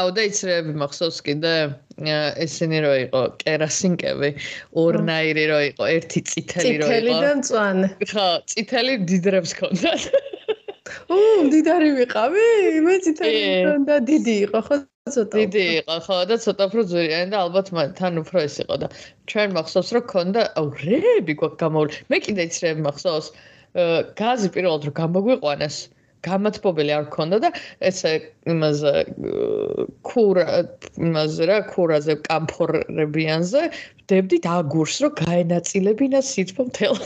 აუ და იცრები მახსოვს კიდე ესენი რო იყო კერასინკები ორნაირი რო იყო ერთი წითელი რო იყო. წითელი და მწვანე. ხო წითელი დიდრებს ქონდათ ო დიდარი ვიყავი მე წითელი და დიდი იყო ხო ცოტა დიდი იყო ხო და ცოტა უფრო ძვირიანი და ალბათ თან უფრო ეს იყო და ჩვენ მახსოვს რომ ქონდა აუ რეები გვაქვს გამოვლ მე კიდე იცრები მახსოვს გაზი პირველად რომ გამოგვიყვანეს გამათბობელი არ ქონდა და ესე იმაზე ქურა იმაზე რა ქურაზე კამფორებიანზე დებდი დაგურს რომ გაენაწილებინა სიტყვა მთელ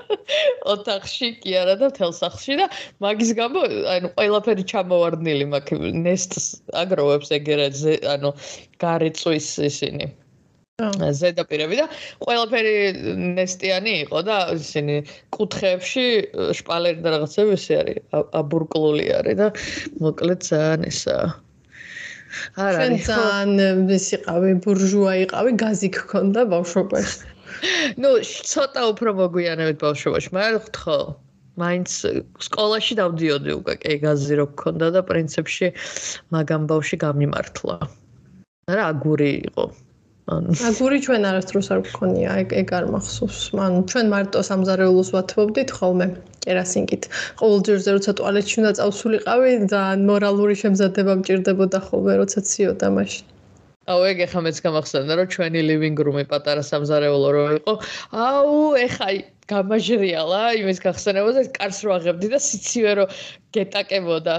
ოთახში კი არა და მთელ სახლში და მაგის გამო ანუ ყველაფერი ჩამოვარდნილი მაგ ნესტს აგროვებს ეგერად ანუ გარეწვის ისინი ზედაპირები და ყველაფერი ნესტიანი იყო და ისინი კუთხეებში შპალერი და რაღაცები ესე არის აბურკლული არის და მოკლედ ძალიან ესა არა შენ ძალიან ეს იყავი ბურჟუა იყავი გაზი გქონდა ბავშვობაში. ნუ ცოტა უფრო მოგვიანებით ბავშვობაში მაგრამ ხო მაინც სკოლაში დავდიოდი უკვე კი გაზი რო გქონდა და პრინციპში მაგამ ბავში გამიმართლა. რა აგური იყო აგური ჩვენ არასდროს არ გქონია, ეგ ეგ არ მახსოვს. მან ჩვენ მარტო სამზარეულოს ვათბობდით ხოლმე კერასინკით. ყოველ ჯერზე როცა ტუალეტში უნდა წავსულიყავი და მორალური შემზადება მჭირდებოდა ხოლმე როცა ციოდა მაშინ. აუ ეგ ახლა მეც გამახსენდა რომ ჩვენი living room-ი პატარა სამზარეულო რო იყო. აუ ეხა გამაჟრიალა იმის გახსენებაზე კარს რო აღებდი და სიცივე რო გეტაკებოდა.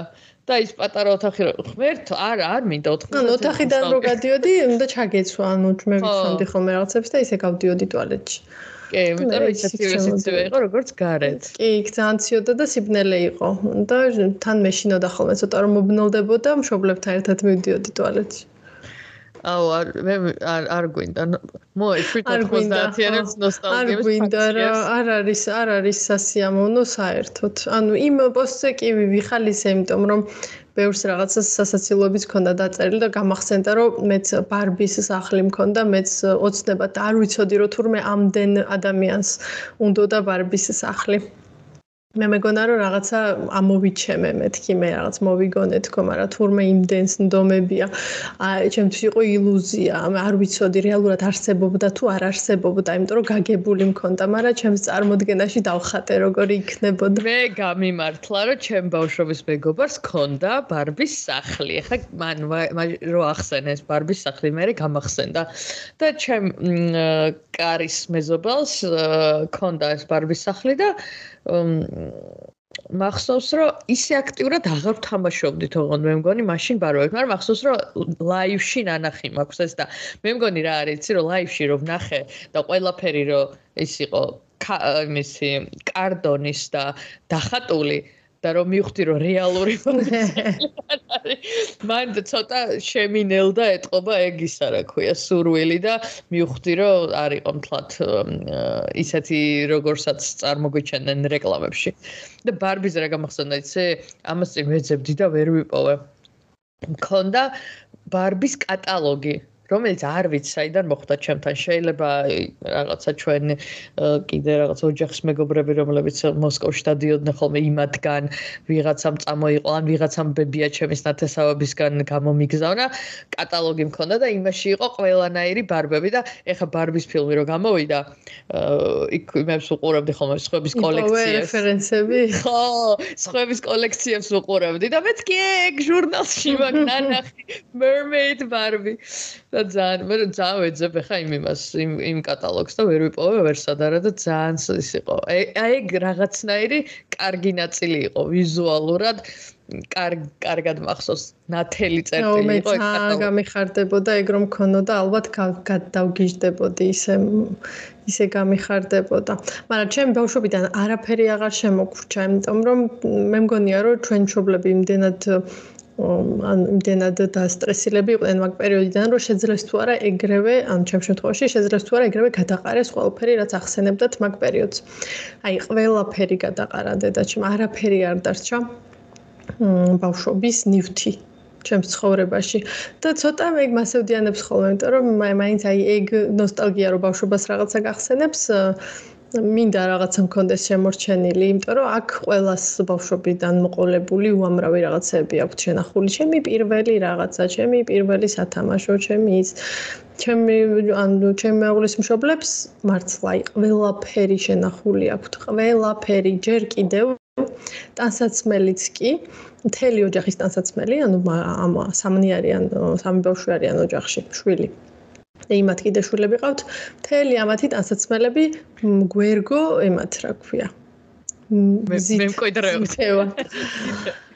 და ის პატარა ოთახი რო ხმერთ არ არ მინდა 90 ანუ ოთახიდან რო გადიოდი უნდა ჩაგეცვა ანუ მე ვიცოდი ხოლმე რაღაცებს და ისე გავდიოდი ტუალეტში. კი, იმიტომ რომ ისეთი სიცივე იყო როგორც გარეთ. კი, ძალიან ციოდა და სიბნელე იყო. და თან მეშინოდა ხოლმე ცოტა რომ მობნელდებოდა მშობლებთან ერთად მივდიოდი ტუალეტში. აუ არ მე არ არ გვინდა. მოე 90-იანებს ნოსტალგიებს არ გვინდა რა არ არის არ არის სასიამოვნო საერთოდ. ანუ იმ პოსტზე კი ვიხალისე იმიტომ რომ ბევრს რაღაცას სასაცილოების ქონდა დაწერილი და გამახსენდა რომ მეც ბარბის სახლი მქონდა მეც ოცნება და არ ვიცოდი რომ თურმე ამდენ ადამიანს უნდა და ბარბის სახლი მე მეგონა რომ რაღაცა ამოვიჩემე მეთქი მე რაღაც მოვიგონე თქო მაგრამ თურმე იმდენს ნდომებია. აი ჩემთვის იყო ილუზია. არ ვიცოდი რეალურად არსებობდა თუ არ არსებობდა იმიტომ რომ გაგებული მქონდა მაგრამ ჩემს წარმოდგენაში დავხატე როგორი იქნებოდა. მე გამიმართლა რომ ჩემ ბავშვობის მეგობარს ქონდა ბარბის სახლი. ეხა მან რო ახსენეს ბარბის სახლი მე გამახსენდა. და ჩემ კარის მეზობელს ქონდა ეს ბარბის სახლი და მახსოვს რომ ისე აქტიურად აღარ ვთამაშობდით ოღონდ მე მგონი მაშინ ბაროეთ მაგრამ მახსოვს რომ ლაივში ნანახი მაქვს ეს და მე მგონი რა არის იცი რომ ლაივში რომ ნახე და ყველაფერი რომ ის იყო იმისი კარდონის და დახატული და რომ მივხვდი რომ რეალური მან ცოტა შემინელდა ეთყობა ეგ ისა რა ქვია სურვილი და მივხვდი რომ არისო მთლად ისეთი როგორცაც წარმოგვიჩენენ რეკლამებში. და ბარბიზ რა გამახსენდა იცი ამას წინ ვეძებდი და ვერ ვიპოვე. მქონდა ბარბის კატალოგი რომელიც არ ვიცი საიდან მოხვდა ჩემთან შეიძლება რაღაცა ჩვენ კიდე რაღაც ოჯახის მეგობრები რომლებიც მოსკოვში დადიოდნენ ხოლმე იმათგან ვიღაცამ წამოიყო ან ვიღაცამ ბებია ჩემის ნათესავებისგან გამომიგზავნა კატალოგი მქონდა და იმაში იყო ყველანაირი ბარბები და ეხა ბარბის ფილმი რო გამოვიდა იქ იმებს უყურებდი ხოლმე სხვების კოლექციებს. რეფერენსები. ხო სხვების კოლექციებს უყურებდი და მეც კი ეგ ჟურნალში მაგ ნანახი mermaid barbie და ძალიან მე ძალიან ვეძებ ხა იმ იმას იმ იმ კატალოგს და ვერ ვიპოვე ვერსადარა და ძალიან ის იყო. აი ეგ რაღაცნაირი კარგი ნაწილი იყო ვიზუალურად კარგ კარგად მახსოვს ნათელი წერტილი იყო ეგ კატალოგი. გამიხარდებოდა ეგ რომ ქონოდა ალბათ გადავგიჟდებოდი ისე ისე გამიხარდებოდა. მაგრამ ჩემ ბავშვობიდან არაფერი აღარ შემოგვრჩა იმიტომ რომ მე მგონია რომ ჩვენ მშობლები იმდენად ან იმდენად დასტრესილები იყვნენ მაგ პერიოდიდან, რომ შეძლეს თუ არა ეგრევე, ან ჩემ შემთხვევაში შეძლეს თუ არა ეგრევე გადაყარეს ყველაფერი, რაც ახსენებდათ მაგ პერიოდს. აი, ყველაფერი გადაყარა დედაჩემ, არაფერი არ დარჩა. მ ბავშვობის ნივთი ჩემს ცხოვრებაში და ცოტა მე მასევდიანებს ხოლმე, იმიტომ რომ მაინც აი ეგ ნოსტალგია რო ბავშვობას რაღაცა გახსენებს, მინდა რაღაცა მქონდეს შემორჩენილი, იმიტომ რომ აქ ყოველას ბავშვობიდან მოყოლებული უამრავი რაღაცები აქვს შენახული. ჩემი პირველი რაღაცა, ჩემი პირველი სათამაშო, ჩემი ის ჩემი ანუ ჩემი მეუღლის მშობლებს მართლა ყველაფერი შენახული აქვს, ყველაფერი ჯერ კიდევ ტანსაცმელიც კი, მთელი ოჯახის ტანსაცმელი, ანუ ამ სამნი არიან, სამი ბავშვი არიან ოჯახში, შვილი. იმათ კიდე შულები ყავთ. მთელი ამათი ტანსაცმელები გვერგო ემათ რა ქვია. მე მე მკვიდრეობთ.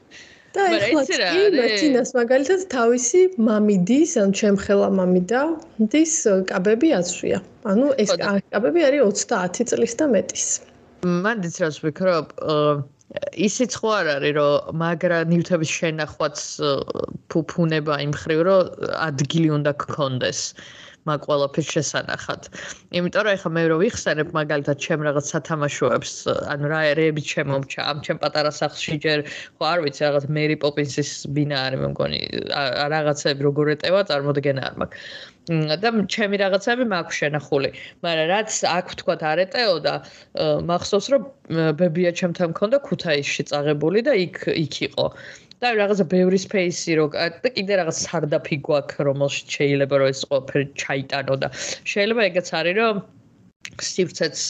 და ეხლა კი მეთინას მაგალითად თავისი მამიდის, ან ჩემ ხელა მამიდა, დის კაბები აცვია. ანუ ეს კაბები არის 30 წლის და მეტის. მან დიც რას ვიქრობ, ისიც ხო არ არის, რომ მაგრა ნივთების შენახვაც ფუფუნება იმ ხრივ, რომ ადგილი უნდა გქონდეს. მაგ ყველაფერს შესანახად. იმიტომ რომ ეხლა მე რო ვიხსენებ მაგალითად ჩემ რაღაც სათამაშოებს, ანუ რა ერეები ჩემომჩა, ამ ჩემ პატარა სახლში ჯერ ხო არ ვიცი რაღაც მერი პოპინსის ბინა არის მე მგონი რაღაცები როგორ ეტევა წარმოდგენა არ მაქვს. და ჩემი რაღაცები მაქვს შენახული, მაგრამ რაც აქ თქვა არ ეტეოდა, მახსოვს რომ ბებია ჩემთან მქონდა ქუთაისში წაღებული და იქ იქ იყო. და რაღაცა ბევრი სპეისი რო და კიდე რაღაც სარდაფი გვაქვს რომელშიც შეიძლება რომ ეს ყველაფერი ჩაიტანო და შეიძლება ეგეც არის რომ სიფცეც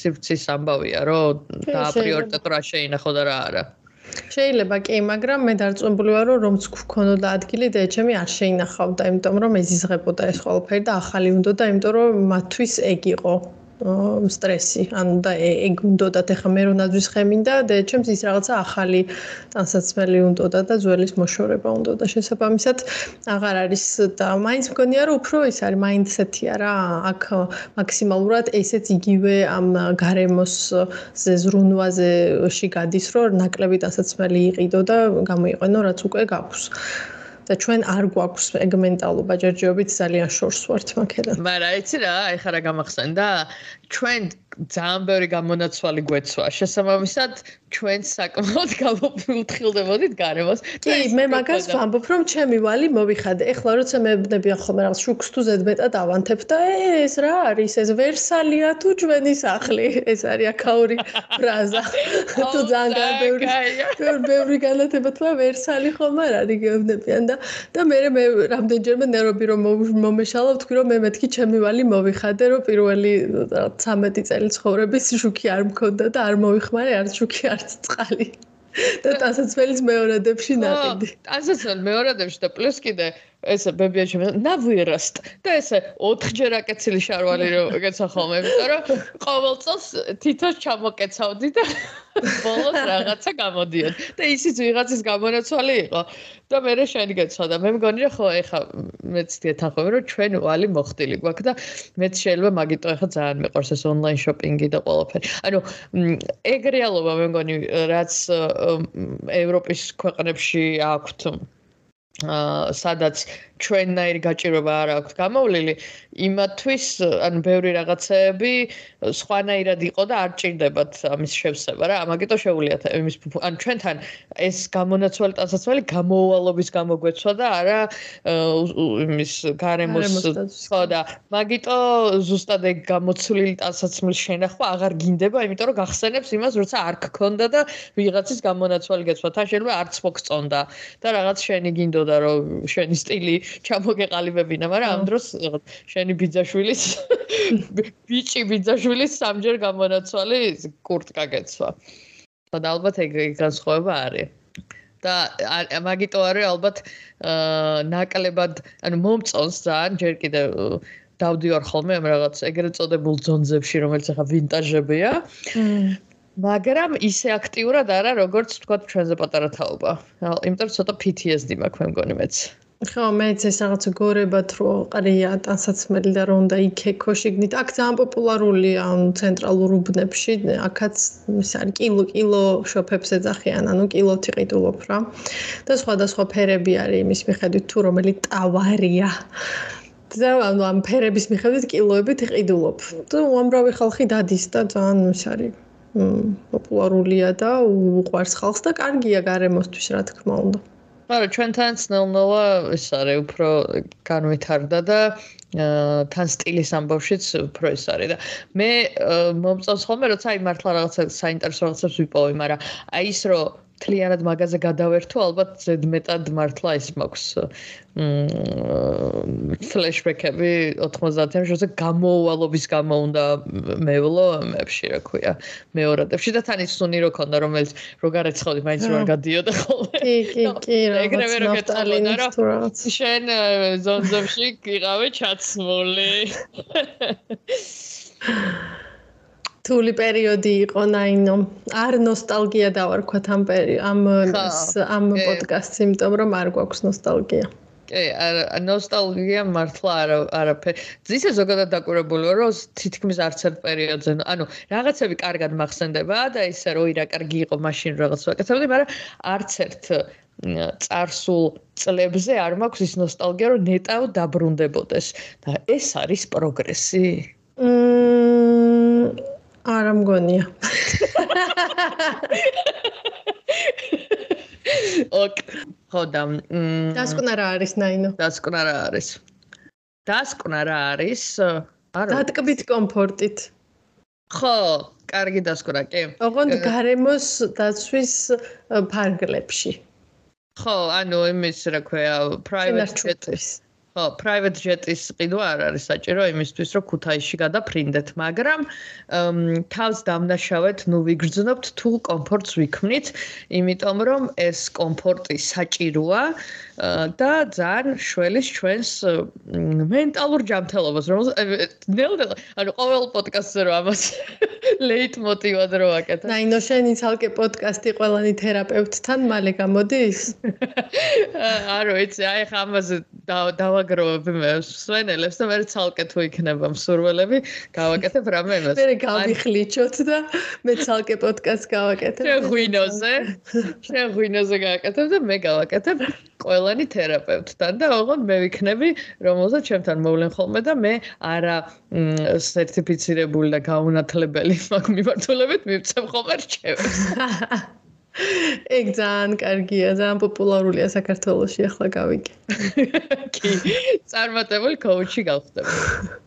სიფცის ამბავია რომ და აპრიორიტეტ რა შეინახო და რა არა. შეიძლება კი, მაგრამ მე დარწმუნებული ვარ, რომ რომც გქონოდა ადგილი და ეჩემი არ შეინახავდა, იმიტომ რომ ეზიზღებოდა ეს ყველაფერი და ახალი უნდა და იმიტომ რომ მათთვის ეგ იყო სტრესი. ანუ და ეგ უნდათ ახლა მე რომ ნაძვის ხემინდა და ჩემს ის რაღაცა ახალი ტანსაცმელი უნდა და ძველის მოშორება უნდა და შესაბამისად აღარ არის და მაინც მგონია რომ უფრო ის არის მაინდსეტია რა აქ მაქსიმალურად ესეც იგივე ამ გარემოს ზეზრუნვაზე ში გადის რომ ნაკლები ტანსაცმელი იყიდო და გამოიყენო რაც უკვე გაქვს. და ჩვენ არ გვაქვს ეგ მენტალობა ჯერჯერობით ძალიან შორს ვართ მაგერად. მაგრამ იცი რა, ეხლა რა გამახსენდა? ჩვენ ძალიან ბევრი გამონაცვალი გვეცვა. შესაბამისად, ჩვენ საკმაოდ გამოფრთხილდებოდით გარემოს. კი, მე მაგას ვამბობ, რომ ჩემი ვალი მოვიხადე. ეხლა როცა მე ვნებიან ხოლმე რაღაც შუქს თუ ზედმეტად ავანთებ და ეს რა არის? ეს ვერსალია თუ ჩვენი სახლი? ეს არის აკაური ფრაზა. თუ ძალიან ბევრი ბევრი განათება თუ ვერსალი ხომ არ არის გევნებიან და და მე მე რამდენჯერმე ნერვები რომ მომეშალა ვთქვი რომ მე მეთქი ჩემი ვალი მოვიხადე რომ პირველი 13 წელი ცხოვრების შუქი არ მქონდა და არ მოიხმარე არც შუქი არც წყალი. და ტანსაცმელის მეორადებში ნაყიდი. ტანსაცმელ მეორადებში და პლუს კიდე ესე ბებია ჩემ ნავირასტ და ესე 4ჯერ აკეცილი შარვალი რო გეცა ხოლმე, იმიტომ რომ ყოველ წელს თითოს ჩამოკეცავდი და ბოლოს რაღაცა გამოდიოდ. და ისიც ვიღაცის გამონაცვალი იყო და მე რა შენი გეცვა და მე მგონი რომ ხო ეხა მეც დიეთანხმები რომ ჩვენ ვალი მოხდილი გვაქვს და მეც შეიძლება მაგიტო ეხა ძალიან მეყვარს ეს ონლაინ შოპინგი და ყველაფერი. ანუ ეგ რეალობა მე მგონი რაც ევროპის ქვეყნებში აქვთ აა სადაც ჩვენნაირი გაჭიროება არ აქვს გამოვლილი იმათვის ან ბევრი რაღაცეები სხვანაირად იყო და არ ჭირდებათ ამის შევსება რა. ამაგიტო შეუულიათ იმის ან ჩვენთან ეს გამონაცვალი ტანსაცმელი გამოვალობის გამოგვეცვა და არა იმის გარემოს ხო და მაგიტო ზუსტად ეგ გამოცვლილი ტანსაცმლის შენახვა აღარ გინდება იმიტომ რომ გახსენებს იმას როცა არ გქონდა და ვიღაცის გამონაცვალი გეცვა თან შეიძლება არც მოგწონდა და რაღაც შენი გინდოდა რომ შენი სტილი ჩამოგეყალიბებინა, მაგრამ ამ დროს შენი ბიძაშვილის ბიჭი ბიძაშვილის სამჯერ გამონაცვალი კურტკა გეცვა. და ალბათ ეგ განსხვავება არის. და მაგიტო არის ალბათ აა ნაკლებად, ანუ მომწონს ძალიან ჯერ კიდე დავდივარ ხოლმე ამ რაღაც ეგრეთ წოდებულ ძონზებში, რომელიც ახლა ვინტაჟებია. მაგრამ ისე აქტიურად არა, როგორც თქვა ჩვენზე პატარა თაობა. იმიტომ ცოტა PTSD მაქვს მე მგონი მეც. ხო, მეც ეს რაღაც გორებად რო ყრია ტანსაცმელი და რო უნდა იქექო შიგნით. აქ ძალიან პოპულარულია ცენტრალურ უბნებში. აქაც ის არის კილო კილო შოფებს ეძახიან, ანუ კილოთი ყიდულობ რა. და სხვადასხვა ფერები არის იმის მიხედვით თუ რომელი ტავარია. და ანუ ამ ფერების მიხედვით კილოებით ყიდულობ. და უამრავი ხალხი დადის და ძალიან ის არის პოპულარულია და უყვარს ხალხს და კარგია გარემოსთვის რა თქმა უნდა. არა ჩვენთან ცნელნოა ეს არის უფრო განვითარდა და თან სტილის ამბავშიც უფრო ეს არის და მე მომწონს ხოლმე როცა აი მართლა რაღაცა საინტერესო რაღაცებს ვიპოვე მაგრამ აი ის რომ თლიანად მაგაზე გადავერთო ალბათ ზედმეტად მართლა ის მაქვს მ ფლეშბექები 90-იან შოზე გამოუვალობის გამო უნდა მევლო მეებში რა ქვია მეორადებში და თან ის სუნი რო ქონდა რომელიც რო გარეცხოდი მაინც რო არ გადიოდა ხოლმე. კი კი კი ეგრევე რო გეტალინა რომ შენ ზონზებში გიყავე ჩაცმული რთული პერიოდი იყო ნაინო. არ ნოსტალგია დავარქვათ ამ ამ ამ პოდკასტს, იმიტომ რომ არ გვაქვს ნოსტალგია. კი, არ ნოსტალგია მართლა არა არაფერი. ძისა ზოგადად დაკურებულა, რომ თითქმის არც ერთ პერიოდზე, ანუ რაღაცები კარგად მახსენდება და ისე რომ ირა კარგი იყო, მაშინ რაღაც ვაკეთებდი, მაგრამ არც ერთ царსულ წლებზე არ მაქვს ის ნოსტალგია, რომ ნეტავ დაბრუნდებოდეს. და ეს არის პროგრესი. მმ არა მგონია. ოკ. ხოდა. დასკვნა რა არის ნაინო? დასკვნა რა არის? დასკვნა რა არის? არა. დატკბით კომფორტით. ხო, კარგი დასკვნა, კი. ოღონდ გარემოს დაცვის ფარგლებში. ხო, ანუ იმის რა ქვია, private jet-ის. ხო, private jet-ის ყიდვა არ არის საჭირო იმისთვის, რომ ქუთაისში გადაფრინდეთ, მაგრამ თავს დამნაშავეთ, ნუ ვიგრძნობთ თუ კომფორტს ვიქმნით, იმიტომ რომ ეს კომფორტი საჭიროა და ძალიან შველის ჩვენს მენტალურ ჯანმრთელობას, რომ ნელ-ნელა, ანუ ყოველ პოდკასტზე რომ ამას ლეიტ მოტივად რო აკეთებ. ნაინო შენი ცალკე პოდკასტი ყველანი თერაპევტთან მალე გამოდის? არო, იცი, აი ხა ამაზე დავა გავაგროვებ მე სვენელებს და მე ცალკე თუ იქნება მსურველები, გავაკეთებ რამე იმას. მე გავიხლიჩოთ და მე ცალკე პოდკასტს გავაკეთებ. შენ ღვინოზე? შენ ღვინოზე გავაკეთებ და მე გავაკეთებ ყველანი თერაპევტთან და ოღონდ მე ვიქნები, რომელსაც ჩემთან მოვლენ ხოლმე და მე არა სერტიფიცირებული და გაუნათლებელი მაგ მიმართულებით მივცემ ხოლმე რჩევებს. ეგ ძალიან კარგია, ძალიან პოპულარულია საქართველოში ახლა გავიგე. კი, წარმატებული კოუჩი გავხდები.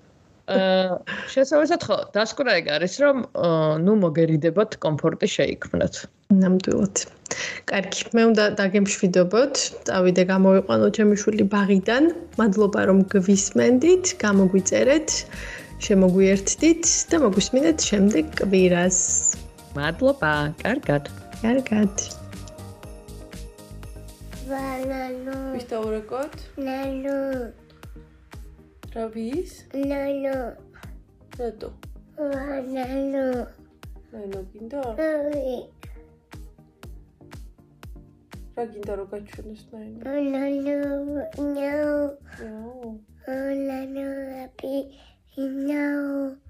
აა, შესაძლოა ხო, დასკვრა ეგ არის, რომ ნუ მოგერიდებოთ კომფორტი შეიქმნათ. ნამდვილად. კარგი, მე უნდა დაგემშვიდობოთ. წავიდე გამოვიყვანო ჩემი შვილი ბაღიდან. მადლობა რომ გვისმენდით, გამოგვიწერეთ, შემოგვიერთდით და მოგვისმინეთ შემდეგ კვირას. მადლობა, კარგად. კარგად. ვანანო. ვისაუბროთ? ნანო. Rabis? Lalo. Rato. Lalo. Lalo Kindar. Ragindaru kaçıyorsunuz Naino. Lalo. No. No. Lalo Rabi. No.